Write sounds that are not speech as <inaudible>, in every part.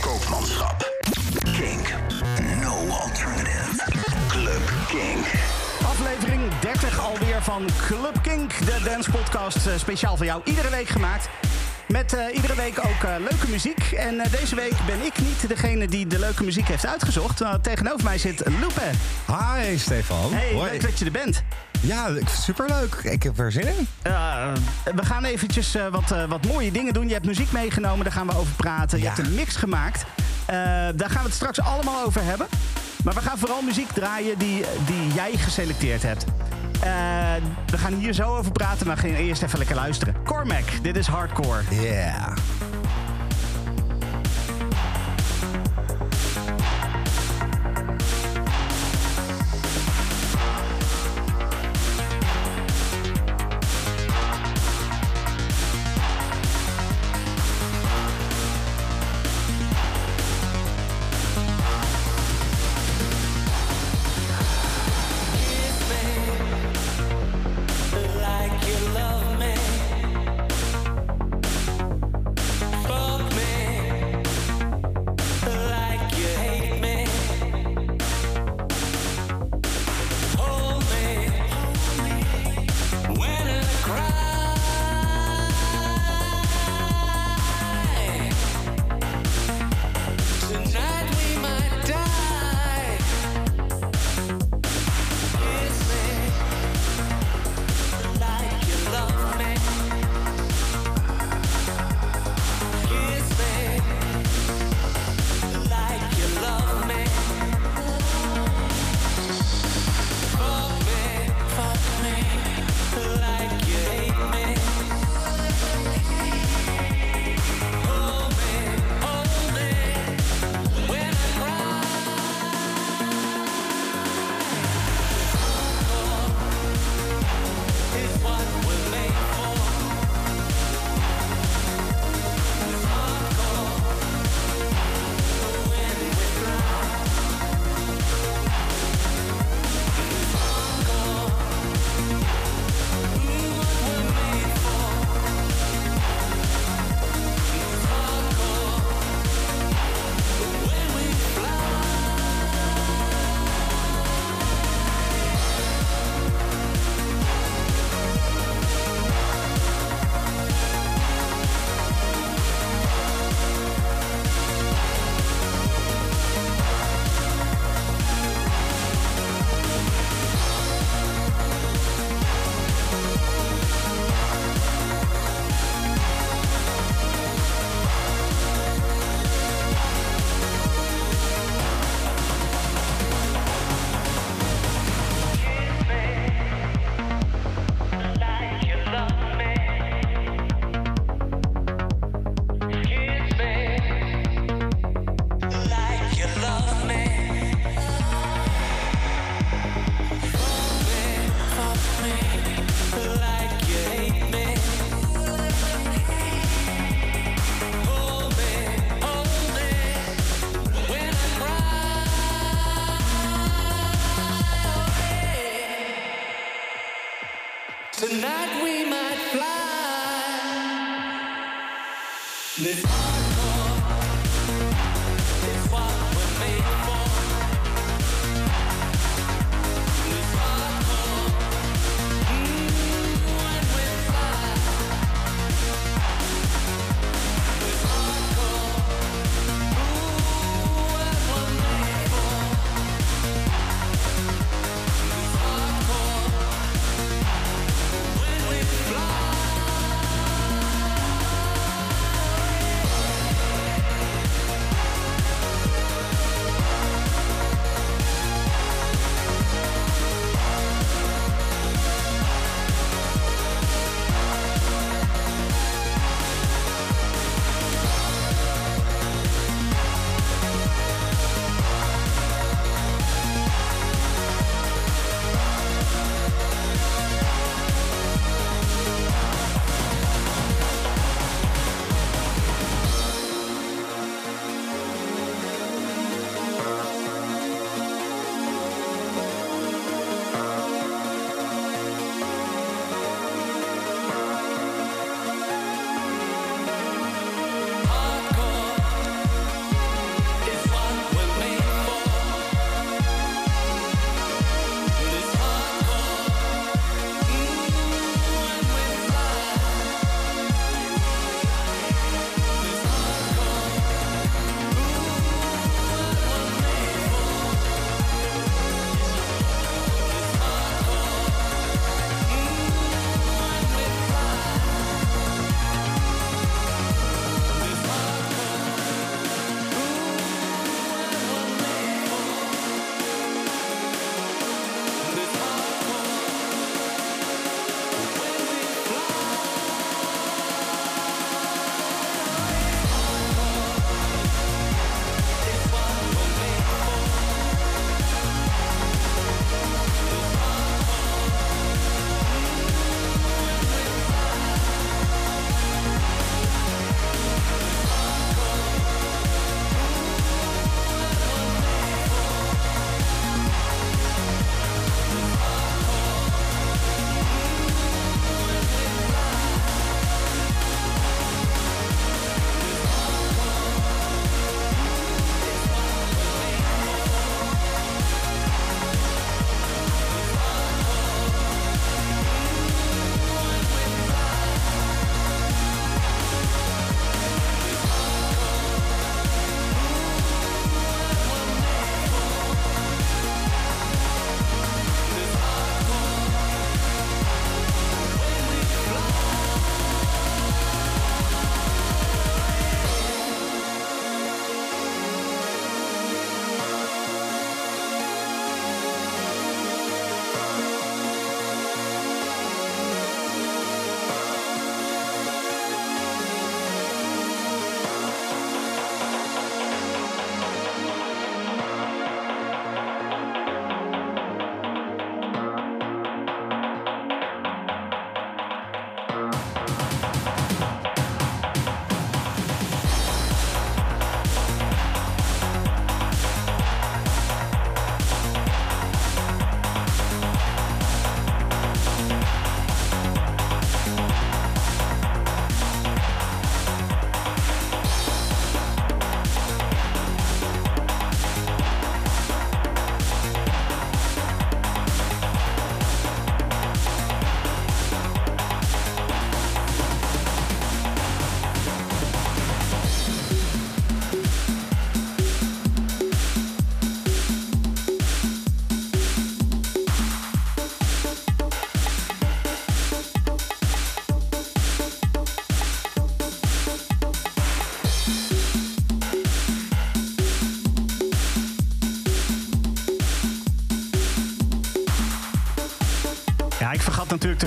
Koopmanschap. Kink. No alternative. Club Kink. Aflevering 30 alweer van Club Kink, de dance podcast eh, speciaal voor jou. Iedere week gemaakt. Met eh, iedere week ook eh, leuke muziek. En eh, deze week ben ik niet degene die de leuke muziek heeft uitgezocht. Tegenover mij zit Lupe. Hi Stefan. Hey, Hoi. leuk dat je er bent. Ja, superleuk. Ik heb er zin in. Uh, we gaan eventjes wat, wat mooie dingen doen. Je hebt muziek meegenomen, daar gaan we over praten. Je hebt een mix gemaakt. Daar gaan we het straks allemaal over hebben. Maar we gaan vooral muziek draaien die, die jij geselecteerd hebt. Eh, we gaan hier zo over praten, maar gaan eerst even lekker luisteren. Cormac, dit is hardcore. Yeah.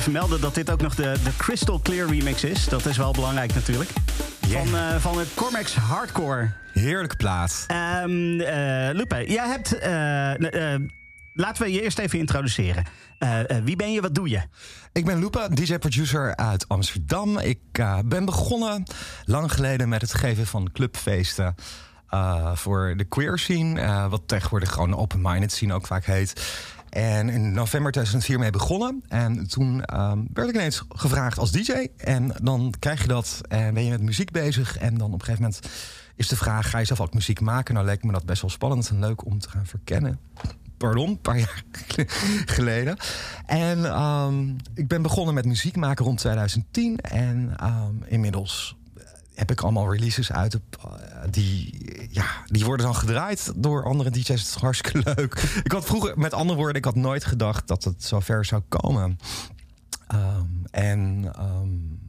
Vermelden dat dit ook nog de, de Crystal Clear remix is. Dat is wel belangrijk natuurlijk. Yeah. Van, eh, van het Cormax Hardcore. Heerlijke plaat. Ehm eh, Lupe, jij hebt... eh, laten we je eerst even introduceren. Wie ben je, wat doe je? Ik ben Lupa, DJ-producer uit Amsterdam. Ik ben begonnen lang geleden met het geven van clubfeesten. voor de queer scene, wat tegenwoordig gewoon de open-minded scene ook vaak heet. En in november 2004 mee begonnen. En toen ehm, werd ik ineens gevraagd als DJ. En dan krijg je dat en ben je met muziek bezig. En dan op een gegeven moment is de vraag: ga je zelf ook muziek maken? Nou leek me dat best wel spannend en leuk om te gaan verkennen pardon, een paar jaar <laughs> geleden. En ehm, ik ben begonnen met muziek maken rond 2010. En ehm, inmiddels heb ik allemaal releases uit. Eh, die, ja, die worden dan gedraaid door andere DJ's. Het is hartstikke <laughs> leuk. Ik had vroeger, met andere woorden, ik had nooit gedacht dat het zo ver zou komen. Ehm, en... ehm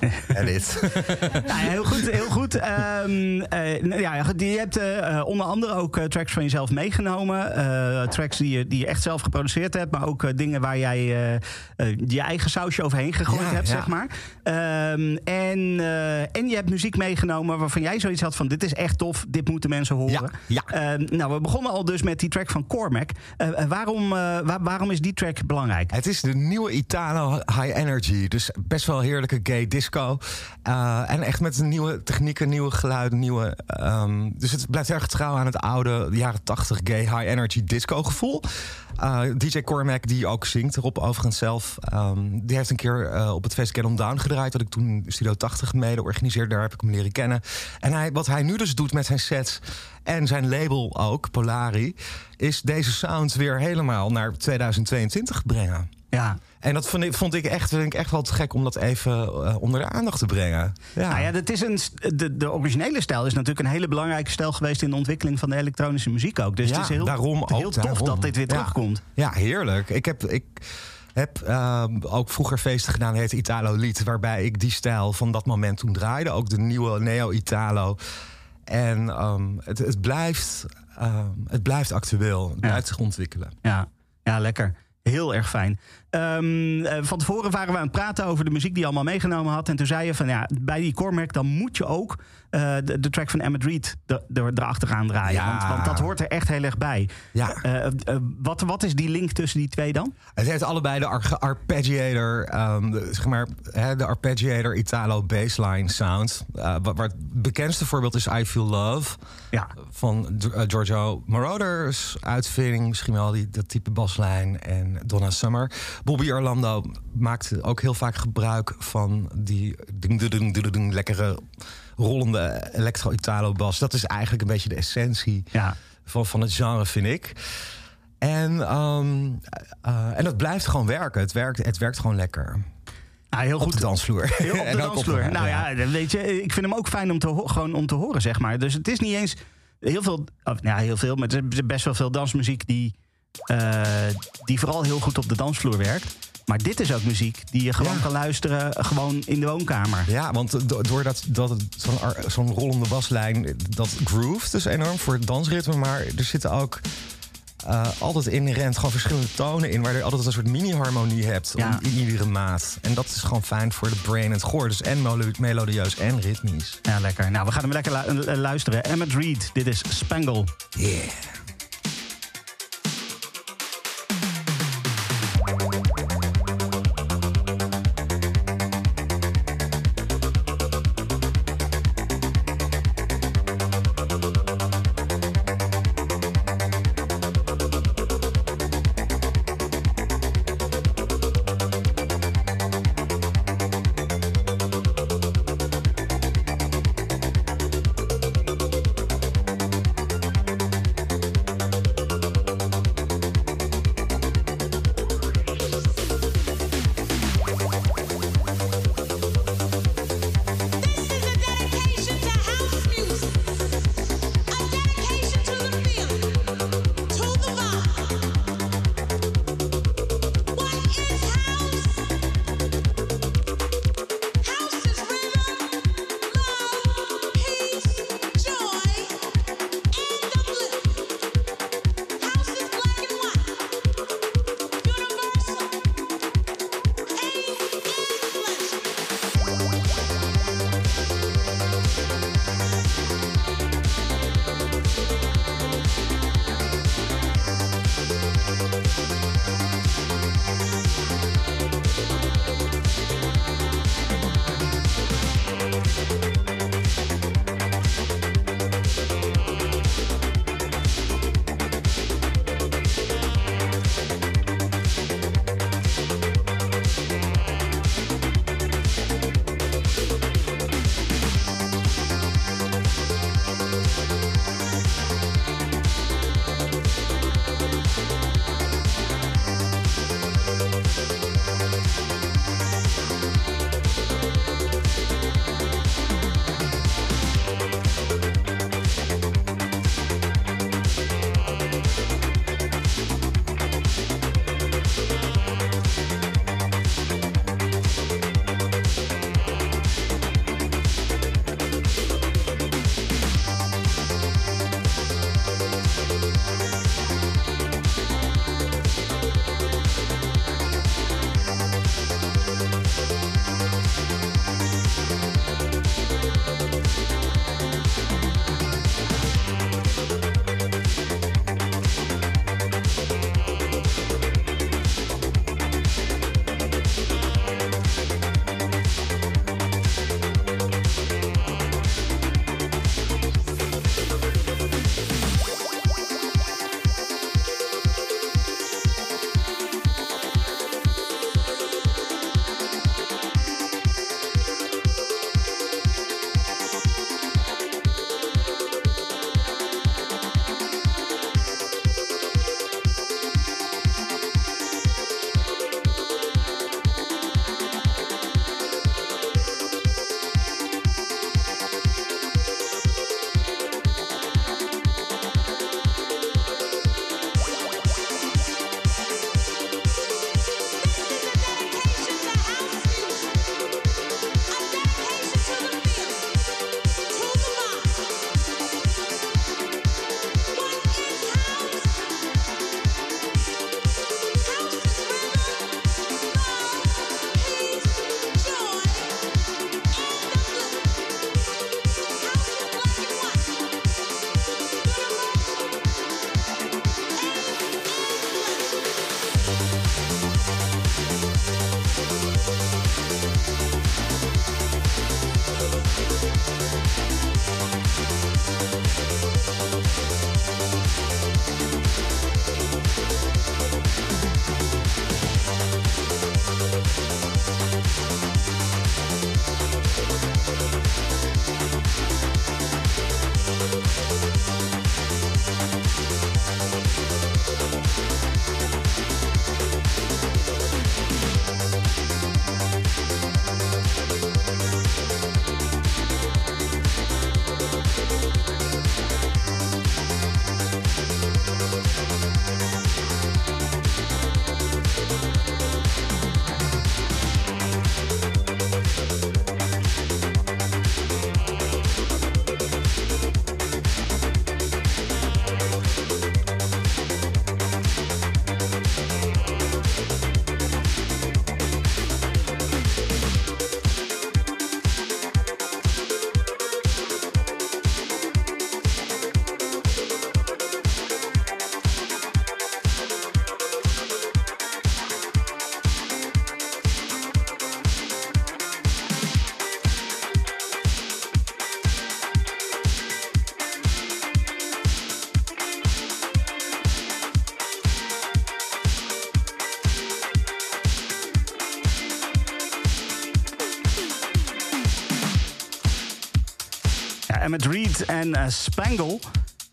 <laughs> Ja, heel goed, heel goed. Ehm, eh, nou ja, je hebt eh, eh, onder andere ook tracks van jezelf meegenomen. Tracks die je, die je echt zelf geproduceerd hebt. Maar ook dingen waar jij je eigen sausje overheen gegooid Ja, hebt, ja. zeg maar. Ehm, en, en je hebt muziek meegenomen waarvan jij zoiets had van... dit is echt tof, dit moeten mensen horen. Ja, Ehm, nou, we begonnen al dus met die track van Cormac. Waarom, waar- waarom is die track belangrijk? Het is de nieuwe Italo High Energy. Dus best wel heerlijke gay disco. Uh, en echt met nieuwe technieken, nieuwe geluiden, nieuwe... ehm, dus het blijft erg trouw aan het oude jaren 80 gay high energy disco gevoel. Uh, DJ Cormac, die ook zingt erop overigens zelf... ehm, die heeft een keer uh, op het feest Get On Down gedraaid... dat ik toen Studio 80 mede organiseerde. Daar heb ik hem leren kennen. En hij, wat hij nu dus doet met zijn sets... en zijn label ook, Polari... is deze sound weer helemaal naar 2022 brengen. Ja. En dat vond ik, vond ik echt, vind ik echt wel te gek om dat even uh, onder de aandacht te brengen. Ja. Nou ja, dat is een, de, de originele stijl is natuurlijk een hele belangrijke stijl geweest in de ontwikkeling van de elektronische muziek ook. Dus ja, het is heel, daarom heel ook, tof daarom. dat dit weer ja. terugkomt. Ja, heerlijk. Ik heb. Ik, heb uh, ook vroeger feesten gedaan, heette Italo Lied, waarbij ik die stijl van dat moment toen draaide. Ook de nieuwe Neo-Italo. En um, het, het, blijft, um, het blijft actueel. Het blijft zich ontwikkelen. Ja. ja, lekker. Heel erg fijn. Um, van tevoren waren we aan het praten over de muziek die je allemaal meegenomen had. En toen zei je van ja, bij die Cormac dan moet je ook uh, de, de, track van Emmett Reed er, erachteraan draaien. Ja. Want, want, dat hoort er echt heel erg bij. Ja. Uh, uh, wat, wat is die link tussen die twee dan? Het heeft allebei de ar arpeggiator, um, de, zeg maar, hè, de arpeggiator Italo bassline sound. Waar het bekendste voorbeeld is I Feel Love. Ja. Van Giorgio Moroder's uitvinding. Misschien wel die, dat type baslijn. En Donna Summer. Bobby Orlando maakte ook heel vaak gebruik van die ding, ding, ding, ding, lekkere rollende electro-Italo-bas. Dat is eigenlijk een beetje de essentie ja. van, van het genre, vind ik. En, um, uh, en dat blijft gewoon werken. Het werkt, het werkt gewoon lekker. Heel goed. <laughs> Op de dansvloer. Heel op de dansvloer. Op, nou ja, ja, weet je, ik vind hem ook fijn om te, gewoon om te horen, zeg maar. Dus het is niet eens heel veel, of, nou, heel veel, maar het is best wel veel dansmuziek die, uh, die vooral heel goed op de dansvloer werkt. Maar dit is ook muziek die je gewoon ja. kan luisteren, gewoon in de woonkamer. Ja, want doordat dat zo'n zo'n rollende baslijn, dat groove dus enorm voor het dansritme. Maar er zitten ook uh, altijd inherent gewoon verschillende tonen in... waar je altijd een soort mini-harmonie hebt ja. in iedere maat. En dat is gewoon fijn voor de brain en het gehoor. Dus en melodieus en ritmisch. Ja, lekker. Nou, we gaan hem lekker lu luisteren. Emmett Reed, dit is Spangle. Yeah. Reed en eh, Spangle.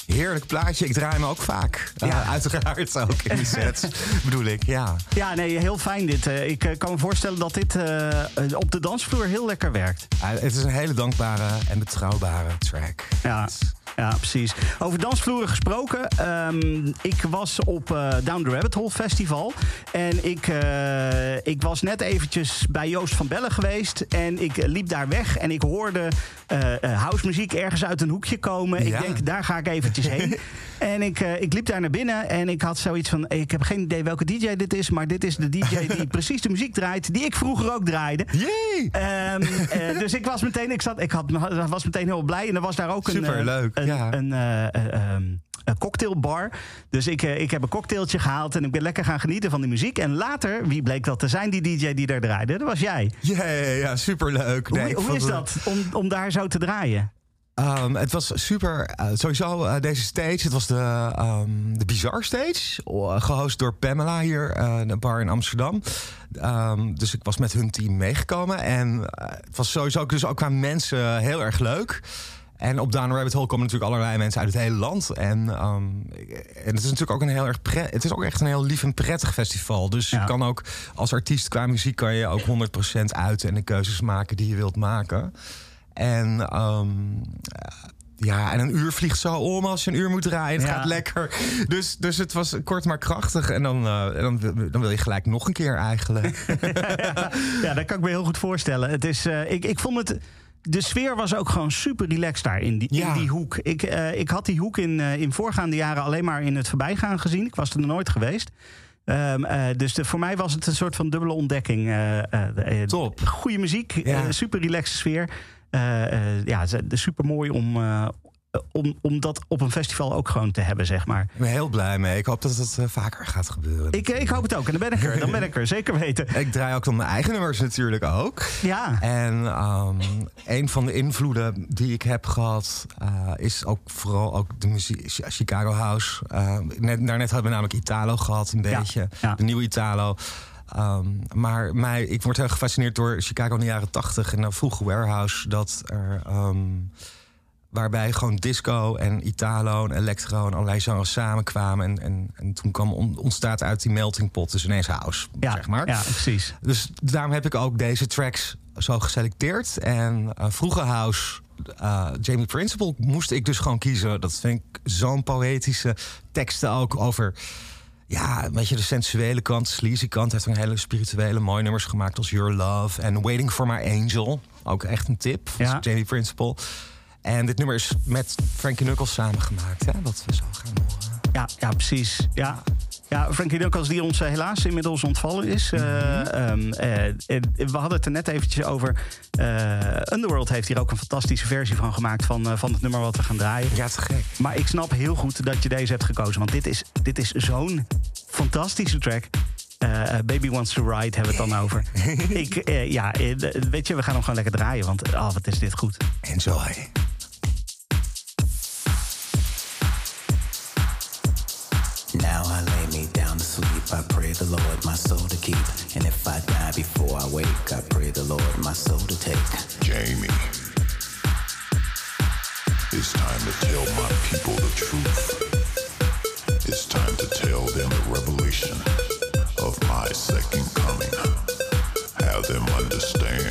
Heerlijk plaatje. Ik draai hem ook vaak. Ja. Ja. uiteraard ook in die <laughs> sets. bedoel ik, ja. Ja, nee, heel fijn dit. Eh, ik eh, kan me voorstellen dat dit eh, eh, op de dansvloer heel lekker werkt. Het is een hele dankbare en betrouwbare track. Ja, ja precies. Over dansvloeren gesproken. ehm, ik was op eh, Down the Rabbit Hole Festival. En ik, eh, ik was net eventjes bij Joost van Bellen geweest. En ik liep daar weg en ik hoorde eh, housemuziek ergens uit een hoekje komen. Ik denk, daar ga ik eventjes heen. <laughs> en ik, eh, ik liep daar naar binnen en ik had zoiets van... ik heb geen idee welke DJ dit is... maar dit is de DJ <laughs> die precies de muziek draait... die ik vroeger ook draaide. Yay! Ehm, eh, <laughs> dus ik was meteen, ik zat, ik had, was meteen heel blij. En er was daar ook een, eh, Superleuk, een, ja. een, eh, eh, ehm, een cocktailbar. Dus ik, eh, ik heb een cocktailtje gehaald en ik ben lekker gaan genieten van die muziek. En later, wie bleek dat te zijn, die DJ die daar draaide? Dat was jij. Ja, ja, ja, superleuk. Hoe, Nee, hoe is dat om, om daar zo te draaien? Ehm, het was super. eh, sowieso eh, deze stage. Het was de, ehm de Bizarre Stage. gehost door Pamela hier, een bar in Amsterdam. Ehm, dus ik was met hun team meegekomen. En het was sowieso dus ook qua mensen heel erg leuk. En op Down Rabbit Hole komen natuurlijk allerlei mensen uit het hele land. En, ehm, en het is natuurlijk ook een heel erg pre- Het is ook echt een heel lief en prettig festival. Dus Ja. je kan ook als artiest qua muziek kan je ook 100% uiten en de keuzes maken die je wilt maken. En ehm, ja, en een uur vliegt zo om als je een uur moet draaien. Het Ja. gaat lekker. Dus, dus het was kort maar krachtig. En dan, eh, dan, wil- dan wil je gelijk nog een keer eigenlijk. <laughs> Ja, dat kan ik me heel goed voorstellen. Het is, eh, ik, ik vond het. De sfeer was ook gewoon super relaxed daar in die, Ja. in die hoek. Ik, eh, ik had die hoek in, eh, in voorgaande jaren alleen maar in het voorbijgaan gezien. Ik was er nog nooit geweest. Ehm, eh, dus de, voor mij was het een soort van dubbele ontdekking. de- Top. Goede muziek, Ja. super relaxed sfeer. Ja, ze- super mooi om, om, om dat op een festival ook gewoon te hebben, zeg maar. Ik ben heel blij mee. Ik hoop dat het eh, vaker gaat gebeuren. Ik, eh, ik hoop het ook. En dan ben ik er. Dan ben ik er, zeker weten. <laughs> Ik draai ook dan mijn eigen nummers natuurlijk ook. Ja. En ehm, een van de invloeden die ik heb gehad eh, is ook vooral ook de muziek Chicago House. Uh, net, daarnet hadden we namelijk Italo gehad, een beetje. ja. De nieuwe Italo. Ehm, maar mij, ik word heel gefascineerd door Chicago in de jaren tachtig en een vroege warehouse. Dat er, ehm, waarbij gewoon disco en Italo en electro en allerlei genres samenkwamen. En, en, en toen kwam on- ontstaat uit die melting pot dus ineens house, Ja, zeg maar. ja, precies. Dus daarom heb ik ook deze tracks zo geselecteerd. En eh, vroege house, eh, Jamie Principle, moest ik dus gewoon kiezen. Dat vind ik zo'n poëtische teksten ook over... Ja, een beetje de sensuele kant, sleazy kant. Hij heeft een hele spirituele mooie nummers gemaakt als Your Love en Waiting for My Angel. Ook echt een tip van Ja. Jamie Principle. En dit nummer is met Frankie Knuckles samengemaakt. Hè, wat we zo gaan horen. Ja, ja precies. Ja. Ja, Frankie Knuckles die ons eh, helaas inmiddels ontvallen is. Eh, Mhm. ehm, eh, we hadden het er net eventjes over. Underworld heeft hier ook een fantastische versie van gemaakt... van, van het nummer wat we gaan draaien. Ja, te gek. Maar ik snap heel goed dat je deze hebt gekozen. Want dit is, dit is zo'n fantastische track. Baby Wants to Ride hebben we het dan over. <laughs> ik, ja, weet je, we gaan hem gewoon lekker draaien. Want oh, wat is dit goed. Enjoy. Now I lay me down to sleep. I pray the Lord my soul to keep. And if I die before I wake, I pray the Lord my soul to take. Jamie. It's time to tell my people the truth. It's time to tell them the revelation of my second coming. Have them understand.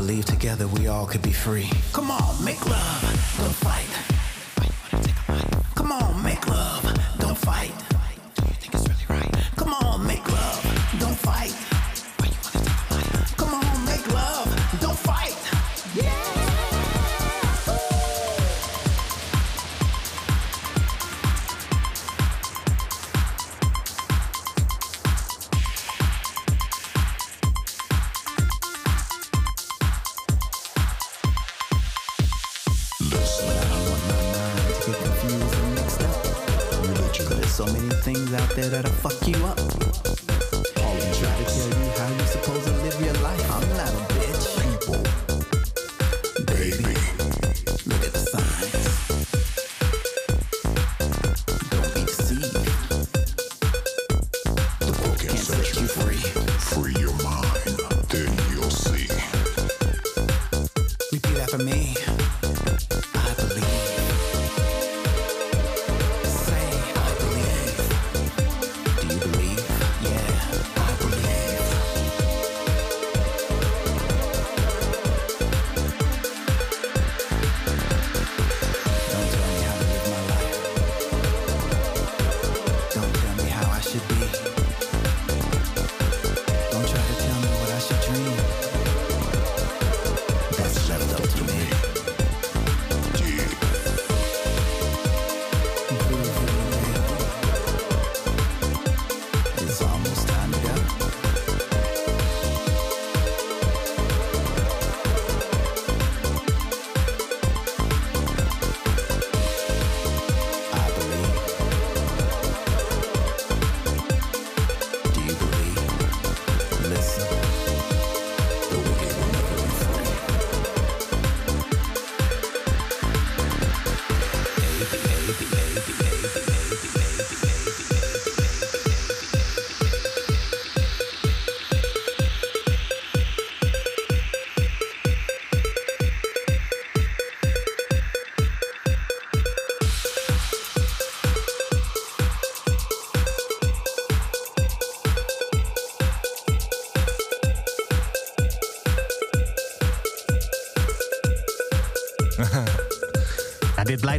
believe together we all could be free. Come on, make love, don't fight. Come on, make love.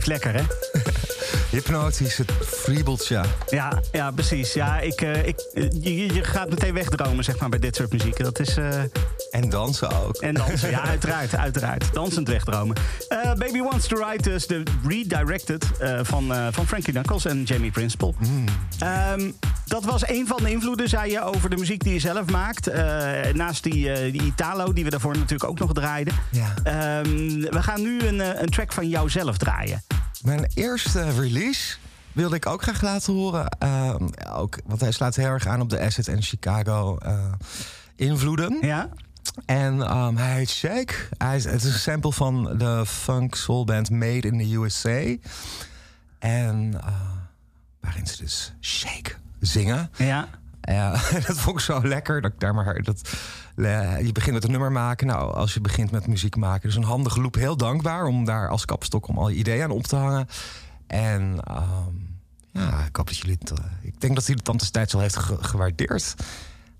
Blijft lekker, hè? <laughs> Hypnotisch, het friebeltje. Ja, ja precies. Ja, ik, eh, ik, eh, je, je gaat meteen wegdromen, zeg maar, bij dit soort muziek. Dat is... eh, En dansen ook. En dansen, ja, uiteraard, uiteraard. Dansend wegdromen. Eh, Baby Wants to Ride dus de Redirected van, van Frankie Knuckles en Jamie Principle. Ehm, dat was een van de invloeden, zei je, over de muziek die je zelf maakt. Naast die, die Italo, die we daarvoor natuurlijk ook nog draaiden. Ja. Ehm, we gaan nu een, een track van jou zelf draaien. Mijn eerste release wilde ik ook graag laten horen. Ehm, ook, want hij slaat heel erg aan op de Acid en Chicago eh, invloeden. Ja? En ehm, hij heet Shake. Hij is, het is een sample van de funk soul band Made in the USA. En eh, waarin ze dus Shake zingen. Ja. <laughs> Dat vond ik zo lekker. Dat ik daar maar, dat, eh, je begint met een nummer maken. Nou, als je begint met muziek maken. Dus een handige loop. Heel dankbaar om daar als kapstok om al je ideeën aan op te hangen. En ehm, ja, ik hoop dat jullie het... eh, ik denk dat hij de tante destijds al heeft ge- gewaardeerd.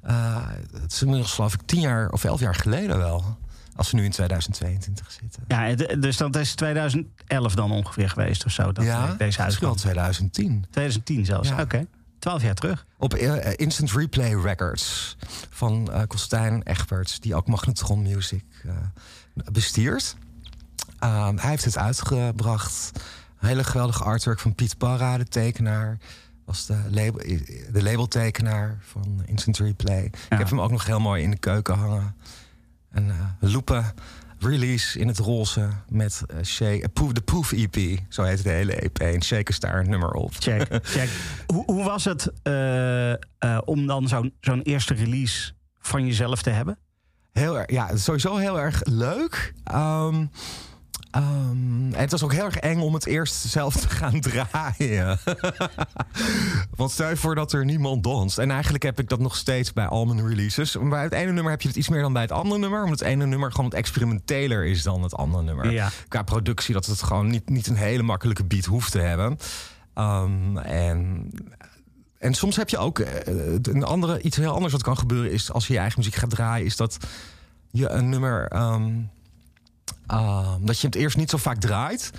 Eh, het is inmiddels geloof ik tien jaar of elf jaar geleden wel. Als we nu in 2022 zitten. ja, het- dus dat is 2011 dan ongeveer geweest of zo. Dat ja, deze uitkwam. 2010. 2010 zelfs, Ja. oké. 12 jaar terug. Op eh, Instant Replay Records van eh Kostijn Egberts, die ook Magnetron Music eh, bestiert. Ehm, hij heeft het uitgebracht. Een hele geweldige artwork van Piet Barra, de tekenaar. Was de, label, de labeltekenaar van Instant Replay. Ik heb hem ook nog heel mooi in de keuken hangen. Uh, loepen release in het roze met Shake, Poof- de Poof EP. Zo heet de hele EP. En Shake is daar een nummer op. Check, check. <laughs> hoe, hoe was het eh, om dan zo'n zo'n eerste release van jezelf te hebben? Heel erg, ja, sowieso heel erg leuk. Ehm, ehm, en het was ook heel erg eng om het eerst zelf te gaan <laughs> draaien. <laughs> Want stel je voor dat er niemand danst. En eigenlijk heb ik dat nog steeds bij al mijn releases. Maar bij het ene nummer heb je het iets meer dan bij het andere nummer. Omdat het ene nummer gewoon wat experimenteler is dan het andere nummer. Ja. Qua productie, dat het gewoon niet, niet een hele makkelijke beat hoeft te hebben. Ehm, en en soms heb je ook eh, een andere, iets heel anders wat kan gebeuren is als je je eigen muziek gaat draaien, is dat je een nummer ehm, ehm, dat je het eerst niet zo vaak draait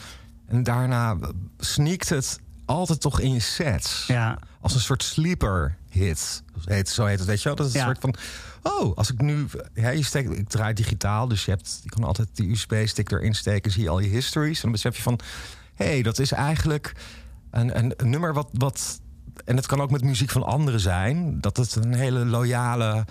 en daarna sneakt het altijd toch in je sets Ja. als een soort sleeper hit. Zo heet, zo heet het, weet je wel? Dat is een Ja. soort van, oh, als ik nu, ja, je steekt, ik draai digitaal, dus je hebt, je kan altijd die USB-stick erin steken, zie je al je histories, en dan besef je van, hé, hey, dat is eigenlijk een, een, een nummer wat, wat, en het kan ook met muziek van anderen zijn, dat het een hele loyale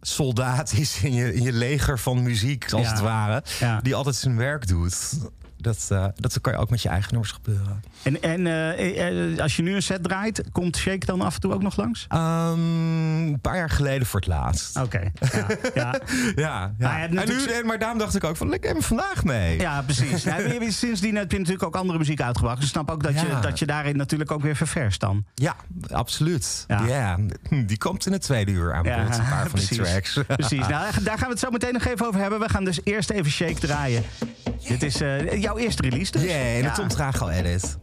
soldaat is in je, in je leger van muziek, als Ja. het ware, Ja. die altijd zijn werk doet. Dat, eh, dat kan je ook met je eigen nummers gebeuren. En, en eh, eh, als je nu een set draait, komt Shake dan af en toe ook nog langs? Ehm, een paar jaar geleden voor het laatst. Oké. Ja, ja. <laughs> Ja, ja. Maar hebt en nu, maar daarom dacht ik ook van, ik heb hem vandaag mee. Ja, precies. Ja, sindsdien heb je natuurlijk ook andere muziek uitgebracht. Dus ik snap ook dat, je, Ja. dat je daarin natuurlijk ook weer ververst dan. Ja, absoluut. Ja. Ja. die komt in het tweede uur aan bod. een paar van die <laughs> tracks. Precies. Nou, daar gaan we het zo meteen nog even over hebben. We gaan dus eerst even Shake draaien. Dit is eh, jouw eerste release dus? Ja, en de Ja. Tom Trago edit.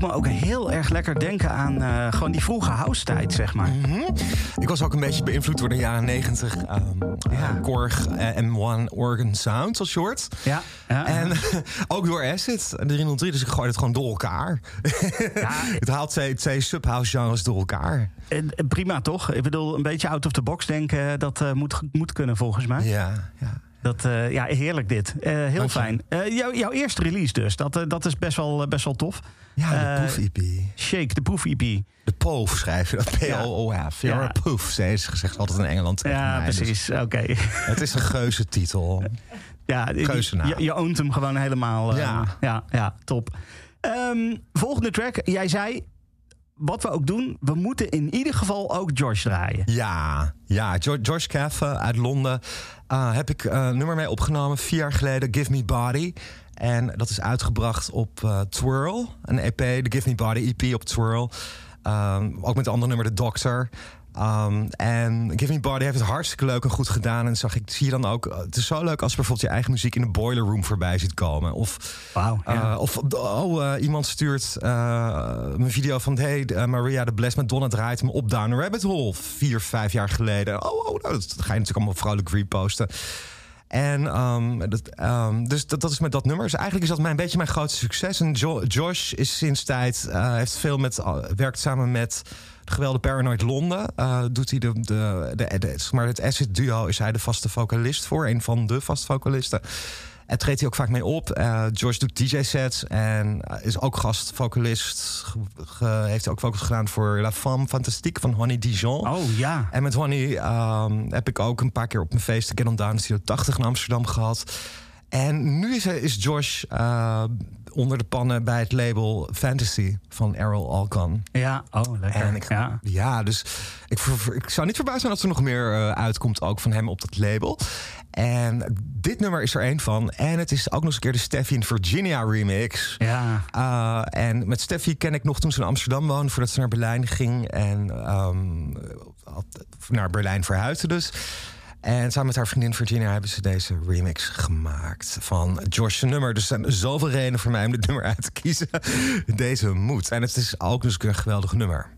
Doet me ook heel erg lekker denken aan eh, gewoon die vroege house tijd, zeg maar. Ik was ook een beetje beïnvloed door de jaren 90 ehm Ja. eh, Korg eh, M1 Organ Sound als short. Ja, ja. En <laughs> ook door Acid, de 303, dus ik gooi het gewoon door elkaar. <laughs> het haalt twee, twee subhouse genres door elkaar. Eh, prima toch? Ik bedoel, een beetje out of the box denken, dat moet, moet kunnen volgens mij. Ja, ja. Dat, eh, ja, heerlijk dit. Eh, heel Dank fijn. Eh, jou- jouw eerste release dus, dat, dat is best wel, best wel tof. Ja, de Poof EP. Shake, de Poof EP. De Poof schrijf je dat. P-O-O-F. Ja. Poof, ze gezegd altijd in Engeland Ja, mij. Dus precies. Oké. het is een geuze titel. Ja. Je, je oont hem gewoon helemaal. Ja. ja, ja, top. Ehm, volgende track. Jij zei, wat we ook doen, we moeten in ieder geval ook George draaien. Ja, ja. George, George Caffe uit Londen eh, heb ik eh, een nummer mee opgenomen vier jaar geleden, Give Me Body. En dat is uitgebracht op eh, Twirl, een EP, de Give Me Body EP op Twirl. Ehm, ook met een ander nummer, The Doctor. Ehm, en Give Me Body heeft het hartstikke leuk en goed gedaan. En zag ik, zie je dan ook, eh, het is zo leuk als bijvoorbeeld je eigen muziek in de boiler room voorbij ziet komen. Of ja. uh, of oh, uh, iemand stuurt uh, een video van... hey, Maria de Bless Madonna draait me op Down a Rabbit Hole... vier, vijf jaar geleden. Oh, oh nou, dat ga je natuurlijk allemaal vrolijk reposten. En um, dat, um, dus dat, dat is met dat nummer. Dus eigenlijk is dat mijn, een beetje mijn grootste succes. En jo Josh is sinds tijd... Heeft veel met... werkt samen met... de geweldige Paranoid Londen. Uh, doet hij de, de, de, de, zeg maar het acid duo is hij de vaste vocalist voor. Een van de vaste vocalisten. En treedt hij ook vaak mee op. Uh, George doet DJ-sets en uh, is ook gastvocalist. Ge, ge, heeft ook vocals gedaan voor La Femme Fantastique van Honey Dijon. Oh ja. En met Honey um, heb ik ook een paar keer op mijn feest Get On Down Studio 80 in Amsterdam gehad. En nu is, is Josh uh, onder de pannen bij het label Fantasy van Errol Alkan. Ja, oh lekker. En ik, ja. ja, dus ik, ik zou niet verbaasd zijn als er nog meer uh, uitkomt ook van hem op dat label. En dit nummer is er één van. En het is ook nog eens een keer de Steffi in Virginia remix. Ja. Uh, en met Steffi ken ik nog toen ze in Amsterdam woonde... voordat ze naar Berlijn ging. En um, naar Berlijn verhuisde dus. En samen met haar vriendin Virginia hebben ze deze remix gemaakt van Josh's nummer. Dus er zijn zoveel redenen voor mij om dit nummer uit te kiezen. Deze moet. En het is ook dus een geweldig nummer.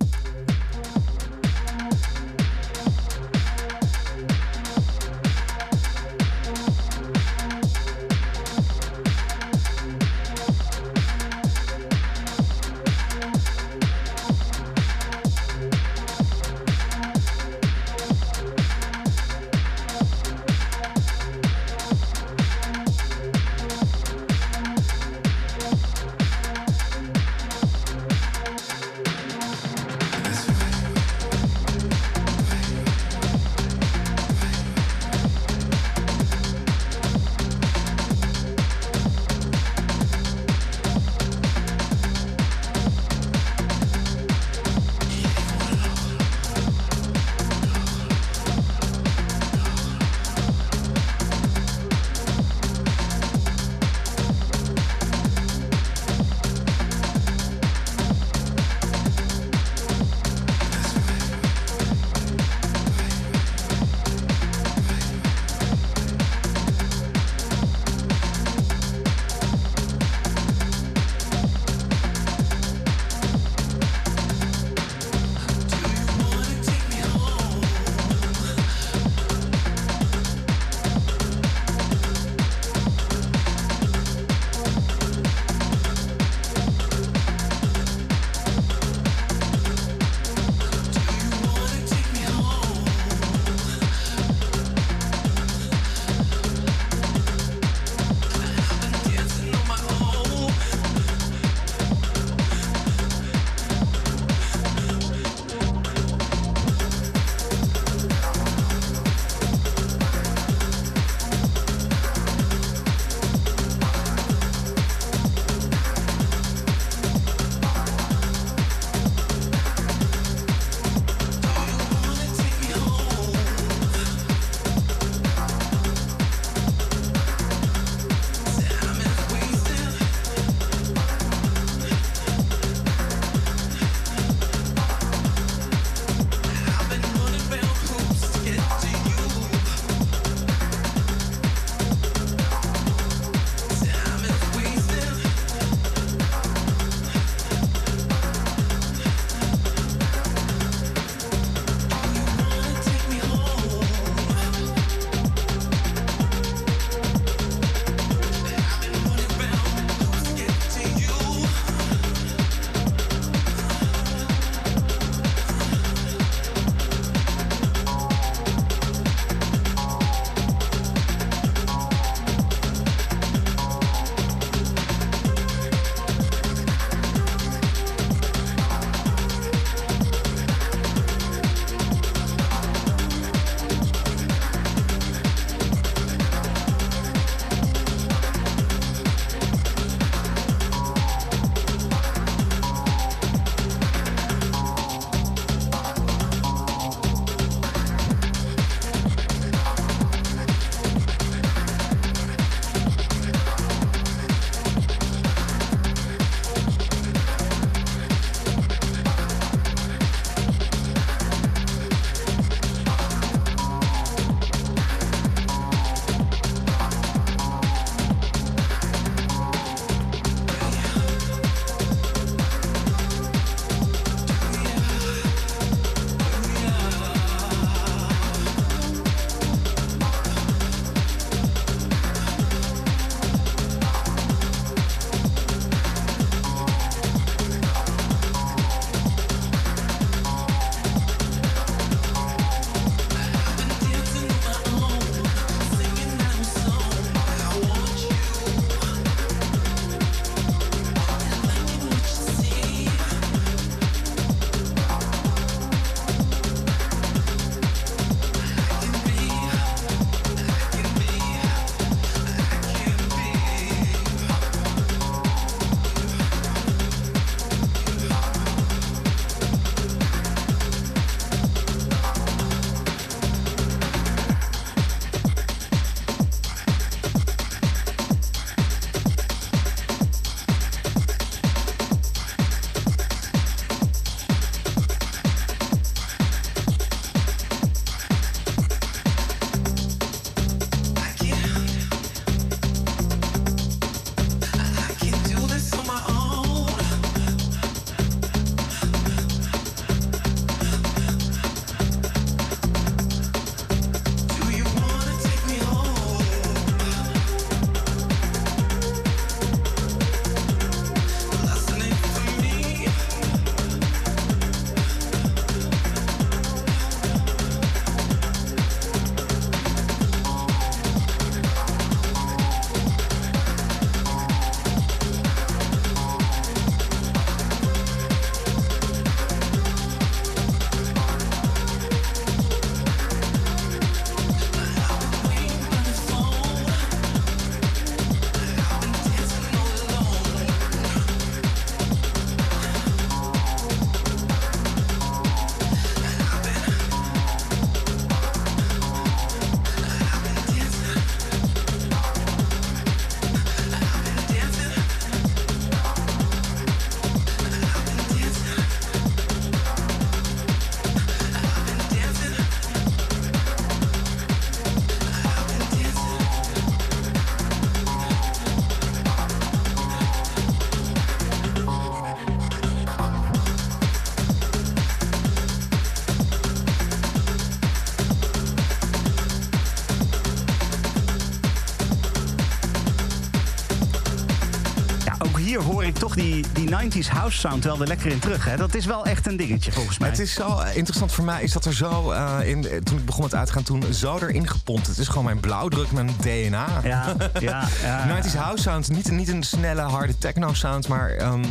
Toch die, die 90s house sound wel weer lekker in terug. Hè? Dat is wel echt een dingetje volgens mij. Het is zo eh, interessant voor mij, is dat er zo, eh, in, eh, toen ik begon met uitgaan, toen zo erin gepompt. Het is gewoon mijn blauwdruk, mijn DNA. <laughs> Ja, ja, ja. 90s house sound, niet, niet een snelle, harde techno sound, maar ehm,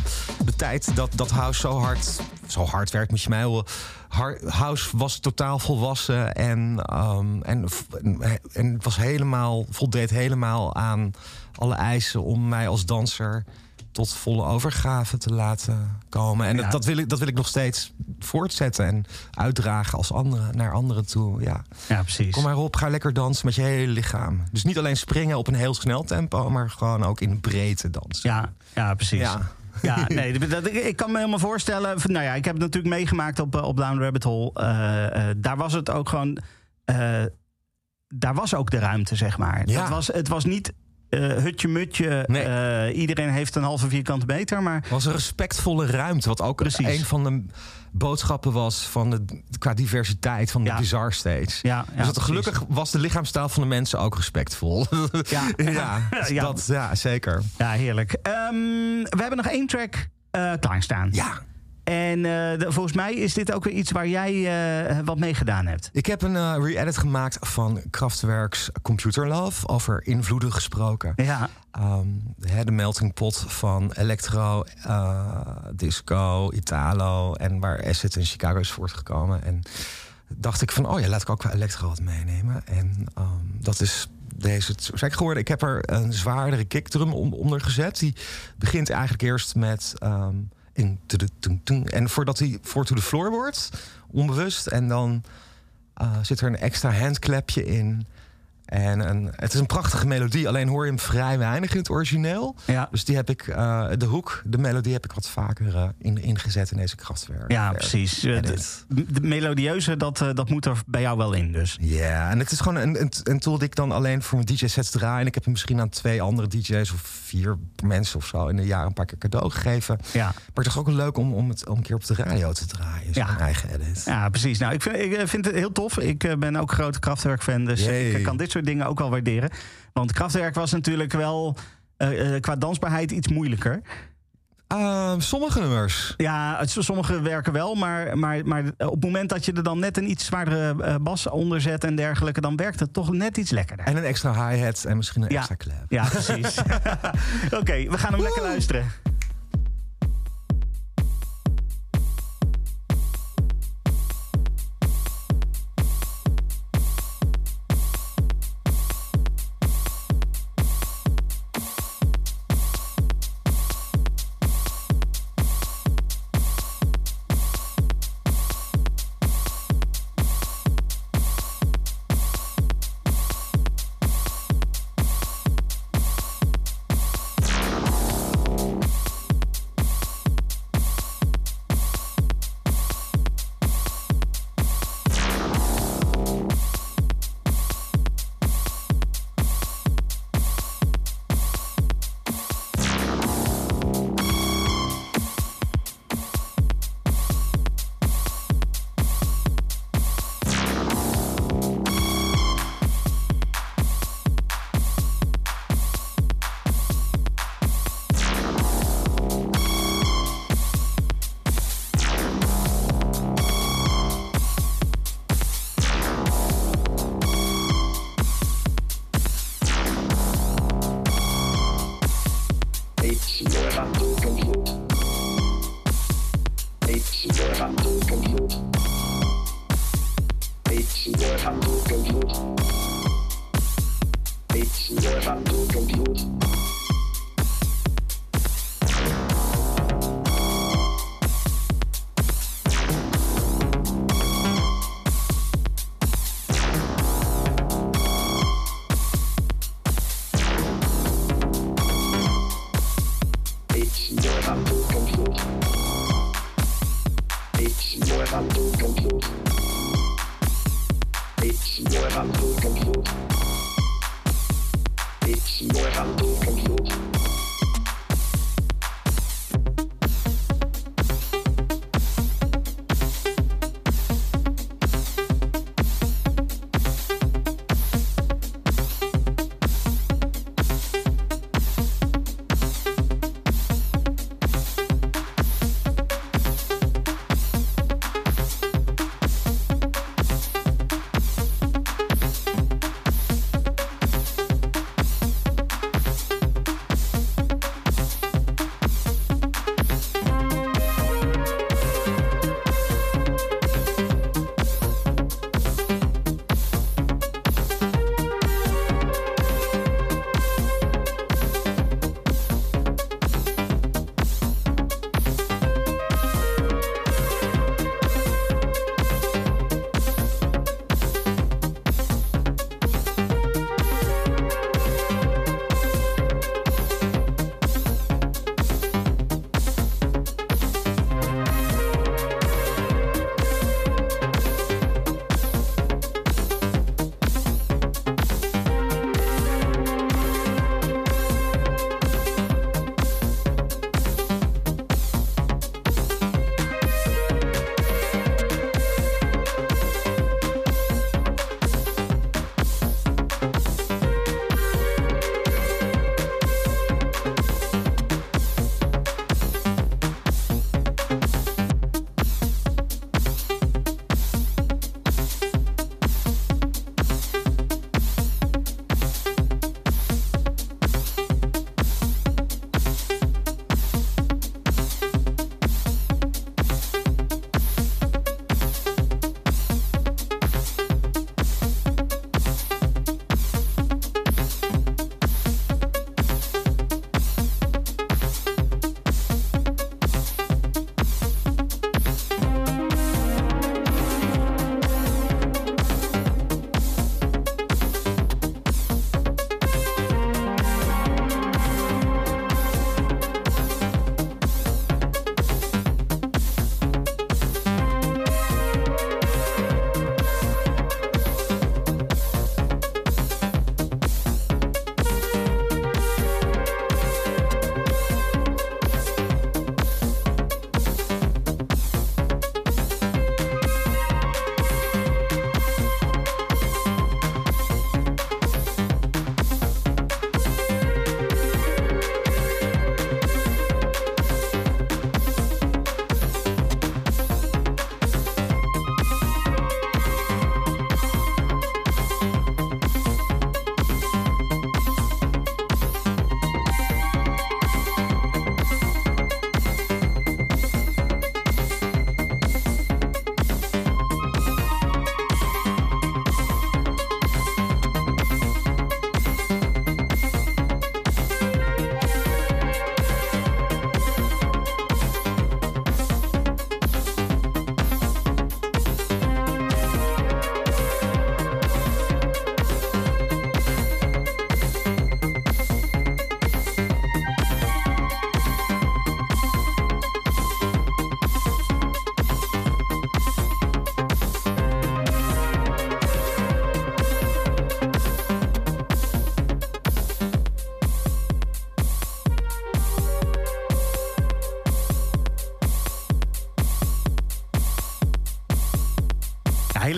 de tijd dat, dat house zo hard, zo hard werkt, moet je mij. Har- House was totaal volwassen en, ehm, en, en was helemaal, voldeed helemaal aan alle eisen om mij als danser tot volle overgave te laten komen. En Ja. dat, dat, wil ik, dat wil ik nog steeds voortzetten en uitdragen als anderen naar anderen toe. Ja. Ja, precies. Kom maar op, ga lekker dansen met je hele lichaam. Dus niet alleen springen op een heel snel tempo, maar gewoon ook in breedte dansen. Ja, ja precies. Ja. Ja. <laughs> nee, dat, ik, kan me helemaal voorstellen. Nou ja, ik heb het natuurlijk meegemaakt op, eh, op Down Rabbit Hole. Eh, eh, daar was het ook gewoon. daar was ook de ruimte, zeg maar. Ja. Dat was, het was niet eh, hutje mutje. Nee. eh, iedereen heeft een halve vierkante meter. Maar Het was een respectvolle ruimte, wat ook Precies. een van de boodschappen was van de, qua diversiteit van de Ja. bizar stage. ja, dus dat, gelukkig was de lichaamstaal van de mensen ook respectvol. <laughs> Ja. <laughs> ja, Ja. Dat, ja, zeker. Ja, heerlijk. Ehm, we hebben nog één track eh klaarstaan. Ja, En eh, de- volgens mij is dit ook weer iets waar jij eh, wat mee gedaan hebt. ik heb een eh, re-edit gemaakt van Kraftwerks Computer Love, over invloeden gesproken. Ja, Ehm, de melting pot van electro, disco, Italo en waar Acid in Chicago is voortgekomen. En dacht ik van, oh ja, laat ik ook wel electro wat meenemen. En ehm, dat is deze track geworden. Ik heb er een zwaardere kickdrum on- onder gezet. Die begint eigenlijk eerst met ehm. En voordat hij voor to the floor wordt, onbewust. En dan zit er een extra handklepje in. En een, het is een prachtige melodie, alleen hoor je hem vrij weinig in het origineel. ja. Dus die heb ik, eh, de hoek, de melodie heb ik wat vaker eh, in, ingezet in deze krachtwerk. Ja, precies. Eh. De, de melodieuze, dat, dat moet er bij jou wel in dus. Ja, en het is gewoon een, een, een tool die ik dan alleen voor mijn DJ-sets draai. En ik heb hem misschien aan twee andere DJ's of vier mensen of zo in een jaar een paar keer cadeau gegeven. Ja, Maar het is ook leuk om, om het om een keer op de radio te draaien. Zo'n Ja. eigen edit. ja precies. Nou, ik vind, ik vind het heel tof. Ik ben ook grote Kraftwerk-fan, dus ik kan dit soort dingen ook wel waarderen. Want Kraftwerk was natuurlijk wel eh, eh, qua dansbaarheid iets moeilijker. Ehm, sommige nummers. Ja, sommige werken wel, maar, maar, maar op het moment dat je er dan net een iets zwaardere eh, bas onder zet en dergelijke, dan werkt het toch net iets lekkerder. En een extra hi-hat en misschien een Ja. extra clap. Ja, precies. <laughs> Oké, we gaan hem lekker luisteren.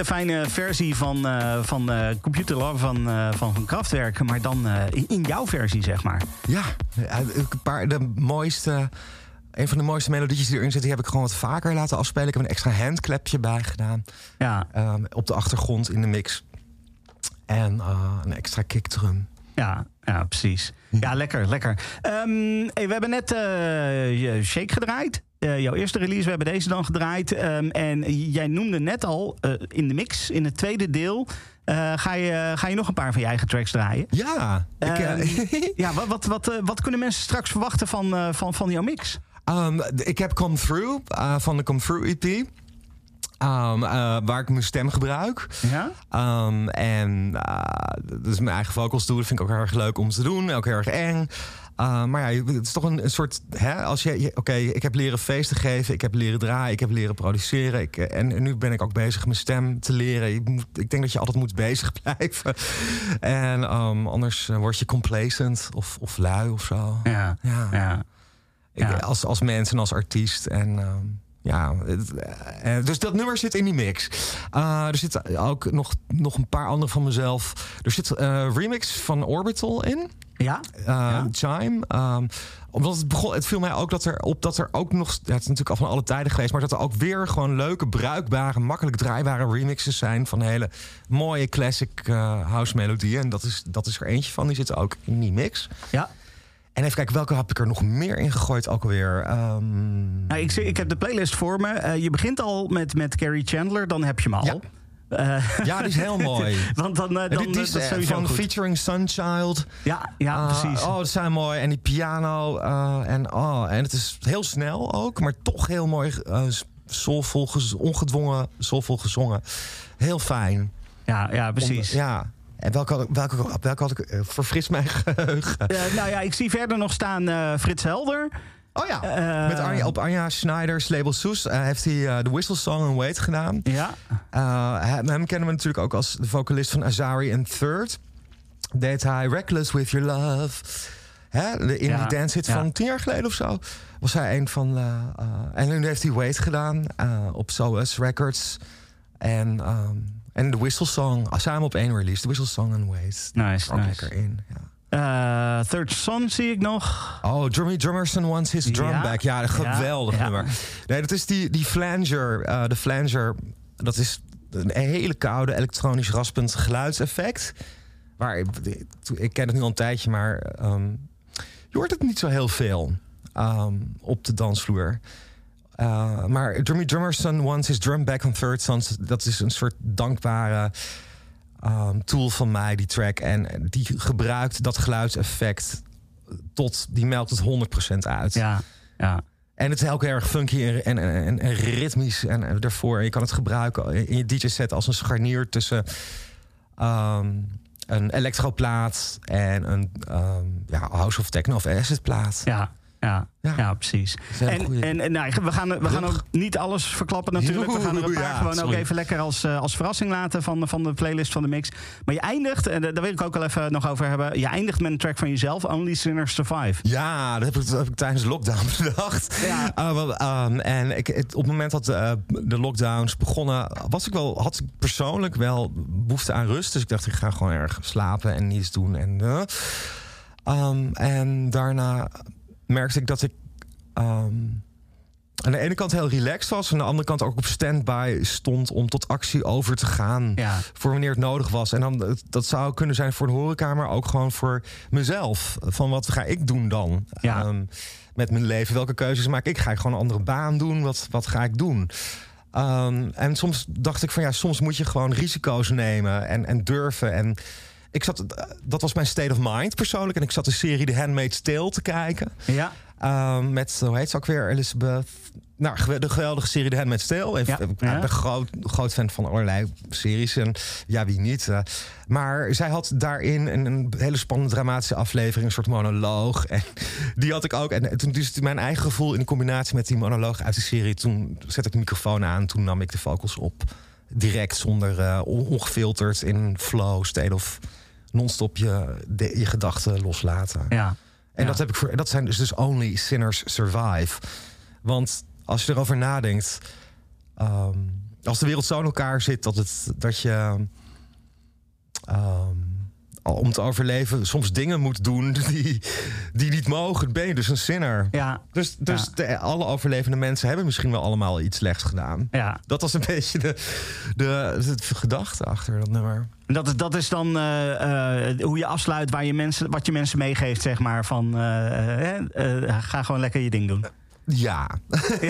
Hele fijne versie van, eh, van eh, Computer Love van, eh, van, van Kraftwerk. Maar dan in, in jouw versie, zeg maar. Ja, een paar, de mooiste... Een van de mooiste melodietjes die erin zitten... die heb ik gewoon wat vaker laten afspelen. Ik heb een extra handklepje bij gedaan. Ja, ehm, op de achtergrond in de mix. En een extra kickdrum. ja, ja precies. Ja, lekker, lekker. Ehm, hey, we hebben net je Shake gedraaid. Eh, jouw eerste release, we hebben deze dan gedraaid. Ehm, en jij noemde net al eh, in de mix, in het tweede deel... eh, ga, je, ga je nog een paar van je eigen tracks draaien. Ja, ik, eh, Ehm, <laughs> ja, wat, wat, wat, wat kunnen mensen straks verwachten van, van, van jouw mix? Ehm, ik heb Come Through van de Come Through EP. Waar ik mijn stem gebruik. Ja? En eh, dus mijn eigen vocals doen. Dat vind ik ook heel erg leuk om te doen. Ook heel erg eng. Uh, maar ja, het is toch een, een soort. Hè, als je, je- Oké, ik heb leren feesten geven. Ik heb leren draaien. Ik heb leren produceren. Ik, eh, en, en nu ben ik ook bezig mijn stem te leren. Je moet, ik denk dat je altijd moet bezig <laughs> blijven. En ehm, anders eh, word je complacent of, of lui of zo. Ja. Ja. ja. Ik, Ja. als, als mens en als artiest. En ehm, ja, eh, eh, dus dat nummer zit in die mix. Eh, er zit ook nog, nog een paar andere van mezelf. Er zit een remix van Orbital in. Ja? Ja. Chime. Ehm, omdat het begon, het viel mij ook dat er op dat er ook nog. Ja, het is natuurlijk al van alle tijden geweest, maar dat er ook weer gewoon leuke, bruikbare, makkelijk draaibare remixes zijn van hele mooie classic eh, house melodieën. En dat is, dat is er eentje van. Die zit ook in die mix. Ja. En even kijken, welke heb ik er nog meer in gegooid ook alweer? Ehm, Nou, ik, ik heb de playlist voor me. Eh, je begint al met, met Carrie Chandler, dan heb je hem al. Ja. Eh, ja, die is heel <laughs> mooi. want dan, eh, dan is dat eh, sowieso van goed. featuring Sunchild. Ja, ja Ah, precies. Oh, dat zijn mooi. En die piano. en, oh, en het is heel snel ook, maar toch heel mooi. soulvol, ongedwongen, soulvol gezongen. Heel fijn. Ja, ja precies. Om- ja. En welke, had ik- welke, welke had ik... verfris mijn geheugen. Eh, nou ja, ik zie verder nog staan Frits Helder. Oh ja, Eh, met op Anja Schneider's label Soes eh, heeft hij eh, de Whistle Song and Wait gedaan. Ja, hem, hem kennen we natuurlijk ook als de vocalist van Azari and Third. Deed hij Reckless With Your Love. Hè, de indie Ja, dance hit ja. van tien jaar geleden of zo. Was hij een van... en nu heeft hij Wait gedaan op SOS Records. En, ehm, en de Whistle Song, samen op één release. De Whistle Song and Wait. nice, Ook nice. lekker in, ja. Eh, Third Son zie ik nog. Oh, Drummy Drummerson wants his drum Ja. back. Ja, een geweldig Ja, nummer. Nee, dat is die, die flanger. eh, de flanger, dat is een hele koude, elektronisch raspend geluidseffect. Waar, ik, ken het nu al een tijdje, maar ehm, je hoort het niet zo heel veel ehm, op de dansvloer. Eh, maar Drummy Drummerson wants his drum back on Third Sons. Dat is een soort dankbare ehm, tool van mij, die track. En die gebruikt dat geluidseffect tot, die melkt het 100% uit. Ja, ja. En het is ook heel erg funky en, en, en, en ritmisch. En, en daarvoor, je kan het gebruiken in je DJ-set als een scharnier tussen ehm, een elektroplaat en een ehm, ja, house of techno of acid plaat. Ja, ja, ja. Ja. precies. En, en, en nou, we gaan, we gaan ook niet alles verklappen natuurlijk. We gaan er een paar Ja, gewoon ook even lekker als, eh, als verrassing laten van, van de playlist van de mix. Maar je eindigt, en daar wil ik ook wel even nog over hebben. Je eindigt met een track van jezelf, Only Sinners Survive. Ja, dat heb ik, dat heb ik tijdens de lockdown <laughs> bedacht. Ja. Ah, ehm, en ik, het, op het moment dat eh, de lockdowns begonnen, was ik wel, had ik persoonlijk wel behoefte aan rust. Dus ik dacht, ik ga gewoon erg slapen en niets doen. En, eh. Ehm, en daarna merkte ik dat ik ehm, aan de ene kant heel relaxed was, aan de andere kant ook op standby stond om tot actie over te gaan Ja, voor wanneer het nodig was. En dan, dat- zou kunnen zijn voor de horeca, maar ook gewoon voor mezelf. Van wat ga ik doen dan Ja. Ehm, met mijn leven? Welke keuzes maak ik? Ga ik gewoon een andere baan doen? Wat, wat ga ik doen? Ehm, en soms dacht ik van ja, soms moet je gewoon risico's nemen en, en durven. En ik zat, dat was mijn state of mind persoonlijk. En ik zat de serie The Handmaid's Tale te kijken. ja, Ehm, met, hoe heet ze ook weer? Elizabeth. Nou, de geweldige serie The Handmaid's Tale. Ik Ja, ik ja. ben groot, groot fan van allerlei series. En ja, wie niet? eh. maar zij had daarin een, een hele spannende dramatische aflevering. Een soort monoloog. <laughs> En die had ik ook. En toen dus mijn eigen gevoel in combinatie met die monoloog uit de serie. Toen zette ik de microfoon aan. Toen nam ik de vocals op. Direct, zonder eh, on- ongefilterd in flow, state of non-stop je, de- je gedachten loslaten. ja. En Ja. dat, heb ik voor, dat zijn dus, dus only sinners survive. Want als je erover nadenkt. ehm, als de wereld zo in elkaar zit dat, het, dat je ehm, om te overleven soms dingen moet doen <laughs> die, die niet mogen, ben je dus een sinner. Ja. Dus, dus Ja. de- alle overlevende mensen hebben misschien wel allemaal iets slechts gedaan. Ja. Dat was een <laughs> beetje de, de, de gedachte achter dat nummer. En Dat is, dat is dan eh, eh, hoe je afsluit waar je mensen, wat je mensen meegeeft, zeg maar. Van eh, ga gewoon lekker je ding doen. Ja. <laughs>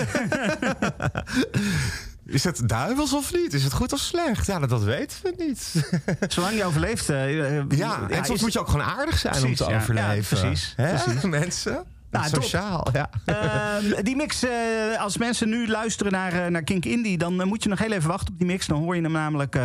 Is het duivels of niet? Is het goed of slecht? Ja, dat, dat weten we niet. <laughs> Zolang je overleeft. Ja, en soms is- moet je ook gewoon aardig zijn om te ja. overleven. Ja, precies, precies. Mensen? Nou, top. Sociaal, ja. Ehm, die mix, eh, als mensen nu luisteren naar, eh, naar Kink Indie, dan eh, moet je nog heel even wachten op die mix. Dan hoor je hem namelijk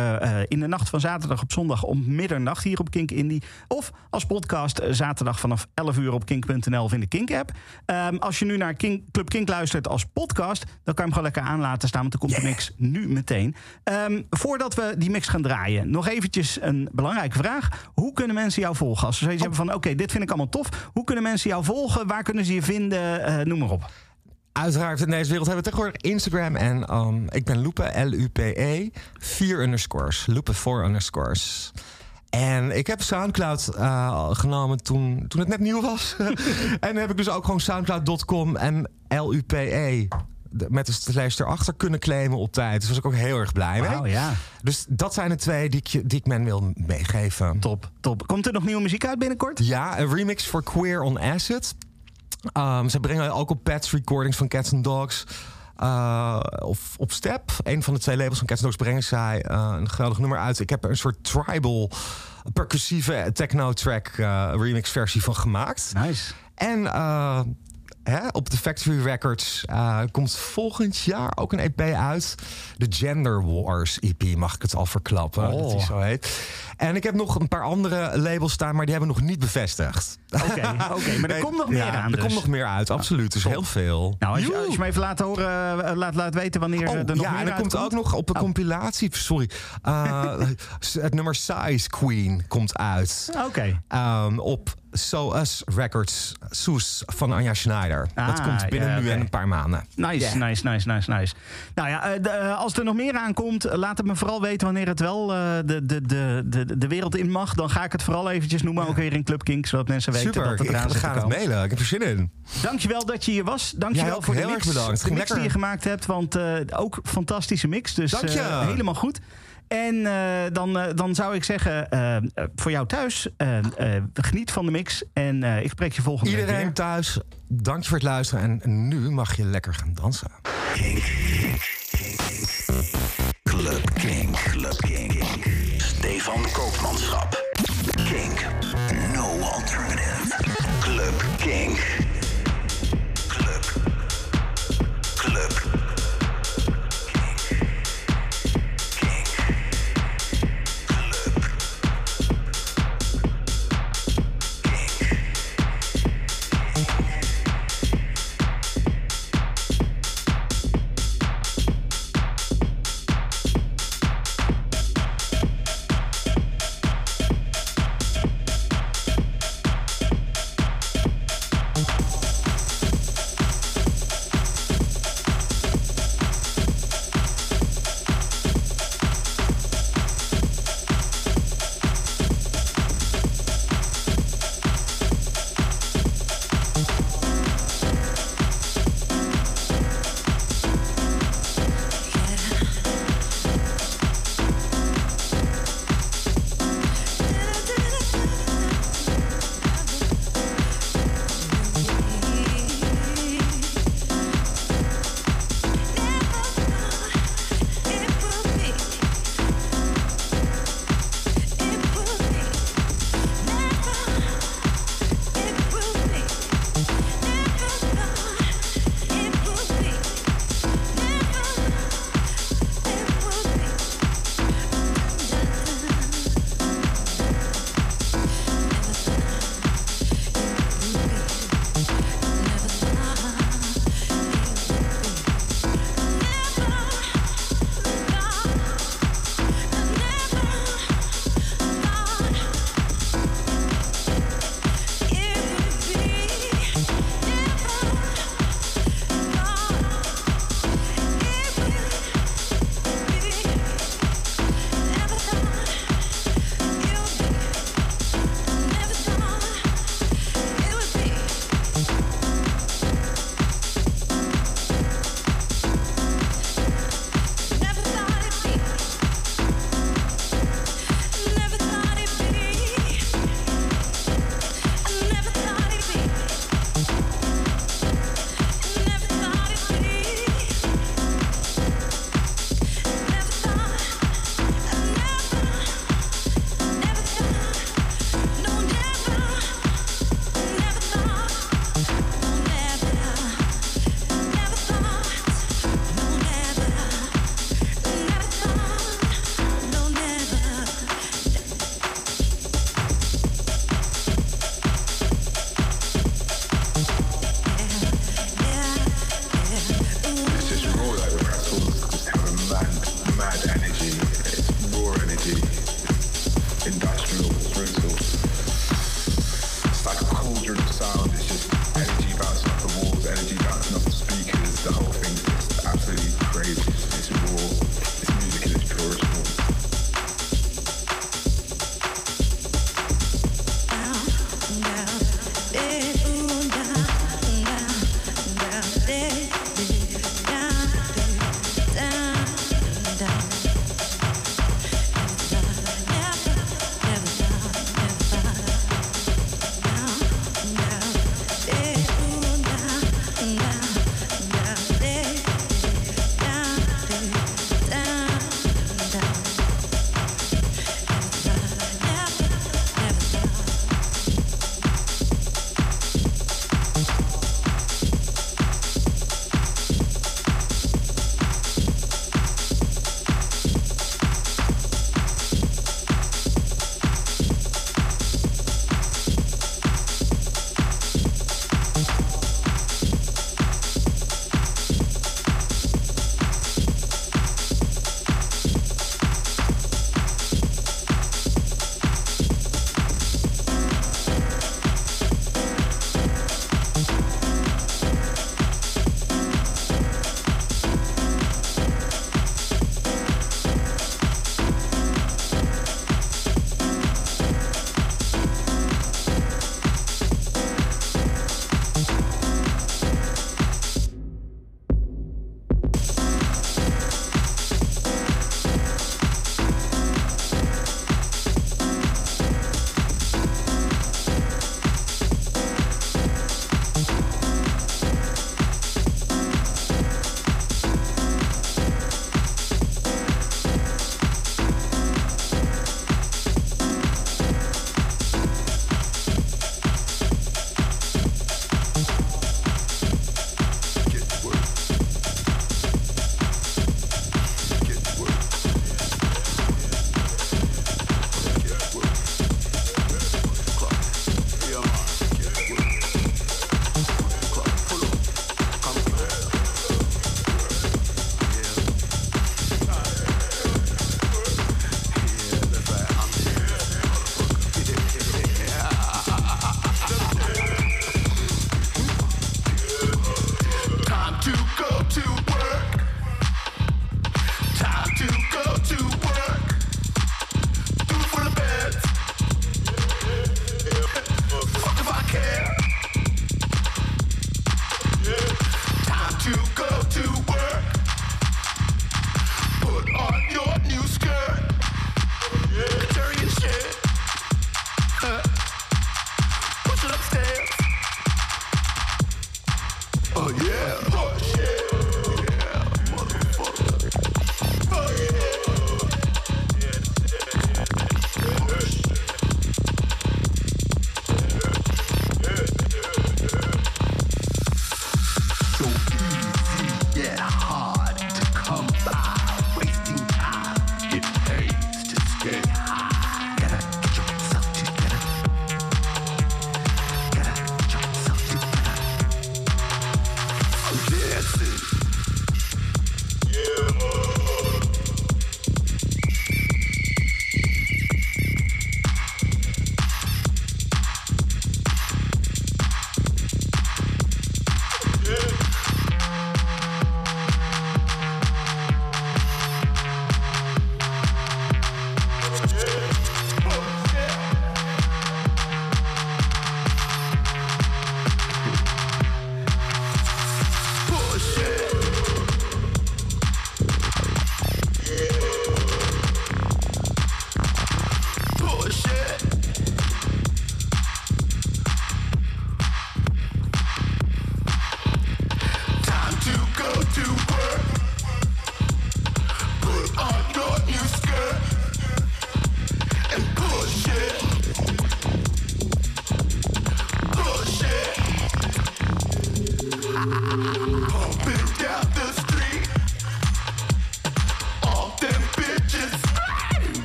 in de nacht van zaterdag op zondag om middernacht hier op Kink Indie. Of als podcast zaterdag vanaf 11 uur op kink.nl of in de Kink-app. Ehm, als je nu naar Kink, Club Kink luistert als podcast, dan kan je hem gewoon lekker aan laten staan, want dan komt de mix nu meteen. Ehm, voordat we die mix gaan draaien, nog eventjes een belangrijke vraag. Hoe kunnen mensen jou volgen? Als ze zoiets hebben van, oké, dit vind ik allemaal tof. Hoe kunnen mensen jou volgen? Waar kunnen ze je vinden? Eh, noem maar op. Uiteraard, in deze wereld hebben we tegenwoordig Instagram. En um, ik ben Loepe, L-U-P-E, 4 underscores. Loepe 4 underscores. En ik heb Soundcloud eh, genomen toen, toen het net nieuw was. <laughs> en dan heb ik dus ook gewoon soundcloud.com en L-U-P-E... met de slash erachter kunnen claimen op tijd. Dus was ik ook heel erg blij mee. Ja. Dus dat zijn de twee die ik, die ik men wil meegeven. Top, top. Komt er nog nieuwe muziek uit binnenkort? Ja, een remix voor Queer on Acid. Um, ze brengen ook op Pets recordings van Cats and Dogs. Uh, of op Step, een van de twee labels van Cats and Dogs, brengen zij uh, een geweldig nummer uit. Ik heb er een soort tribal, percussieve techno-track uh, remix versie van gemaakt. Nice. En hè, op de Factory Records uh, komt volgend jaar ook een EP uit. De Gender Wars EP, mag ik het al verklappen, Oh. dat die zo heet. En ik heb nog een paar andere labels staan, maar die hebben nog niet bevestigd. Oké, <laughs> oké, maar er Nee, komt nog meer ja, aan. Er dus. komt nog meer uit, absoluut. Dus heel veel. Nou, als je, Joe. als je me even laat horen, eh, laat, laat weten wanneer Oh, er nog ja, meer en er komt ook nog op een Oh. compilatie, sorry, uh, <laughs> het nummer Size Queen komt uit. Oké. Um, op So Us Records, Soes van Anja Schneider. dat Ah, komt binnen ja, nu en een paar maanden. Nice, nice, nice, nice, nice. Nou ja, eh, eh, als er nog meer aankomt, eh, laat het me vooral weten wanneer het wel eh, de, de, de, de, de wereld in mag. Dan ga ik het vooral eventjes noemen, ook weer in Club Kink, zodat mensen weten Super, dat het ik, eraan te gaan het mailen. Ik heb er zin in. Dankjewel dat je hier was. Dankjewel voor de Heel mix, erg bedankt. de mix die lekker. je gemaakt hebt, want eh, ook fantastische mix. Dus Dank je. eh, helemaal goed. En eh, dan, eh, dan zou ik zeggen, eh, eh, voor jou thuis, geniet van de mix. En eh, ik spreek je volgende week Iedereen thuis, dank je voor het luisteren. En nu mag je lekker gaan dansen. Club King. Club King. Stefan Koopmanschap. King. No alternative.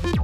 What?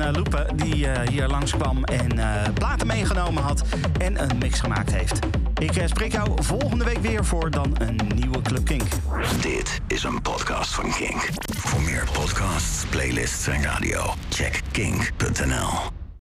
Eh Loepe, die eh, hier langskwam en eh, platen meegenomen had en een mix gemaakt heeft. Ik spreek jou volgende week weer voor dan een nieuwe Club Kink. Dit is een podcast van Kink. Voor meer podcasts, playlists en radio, check kink.nl.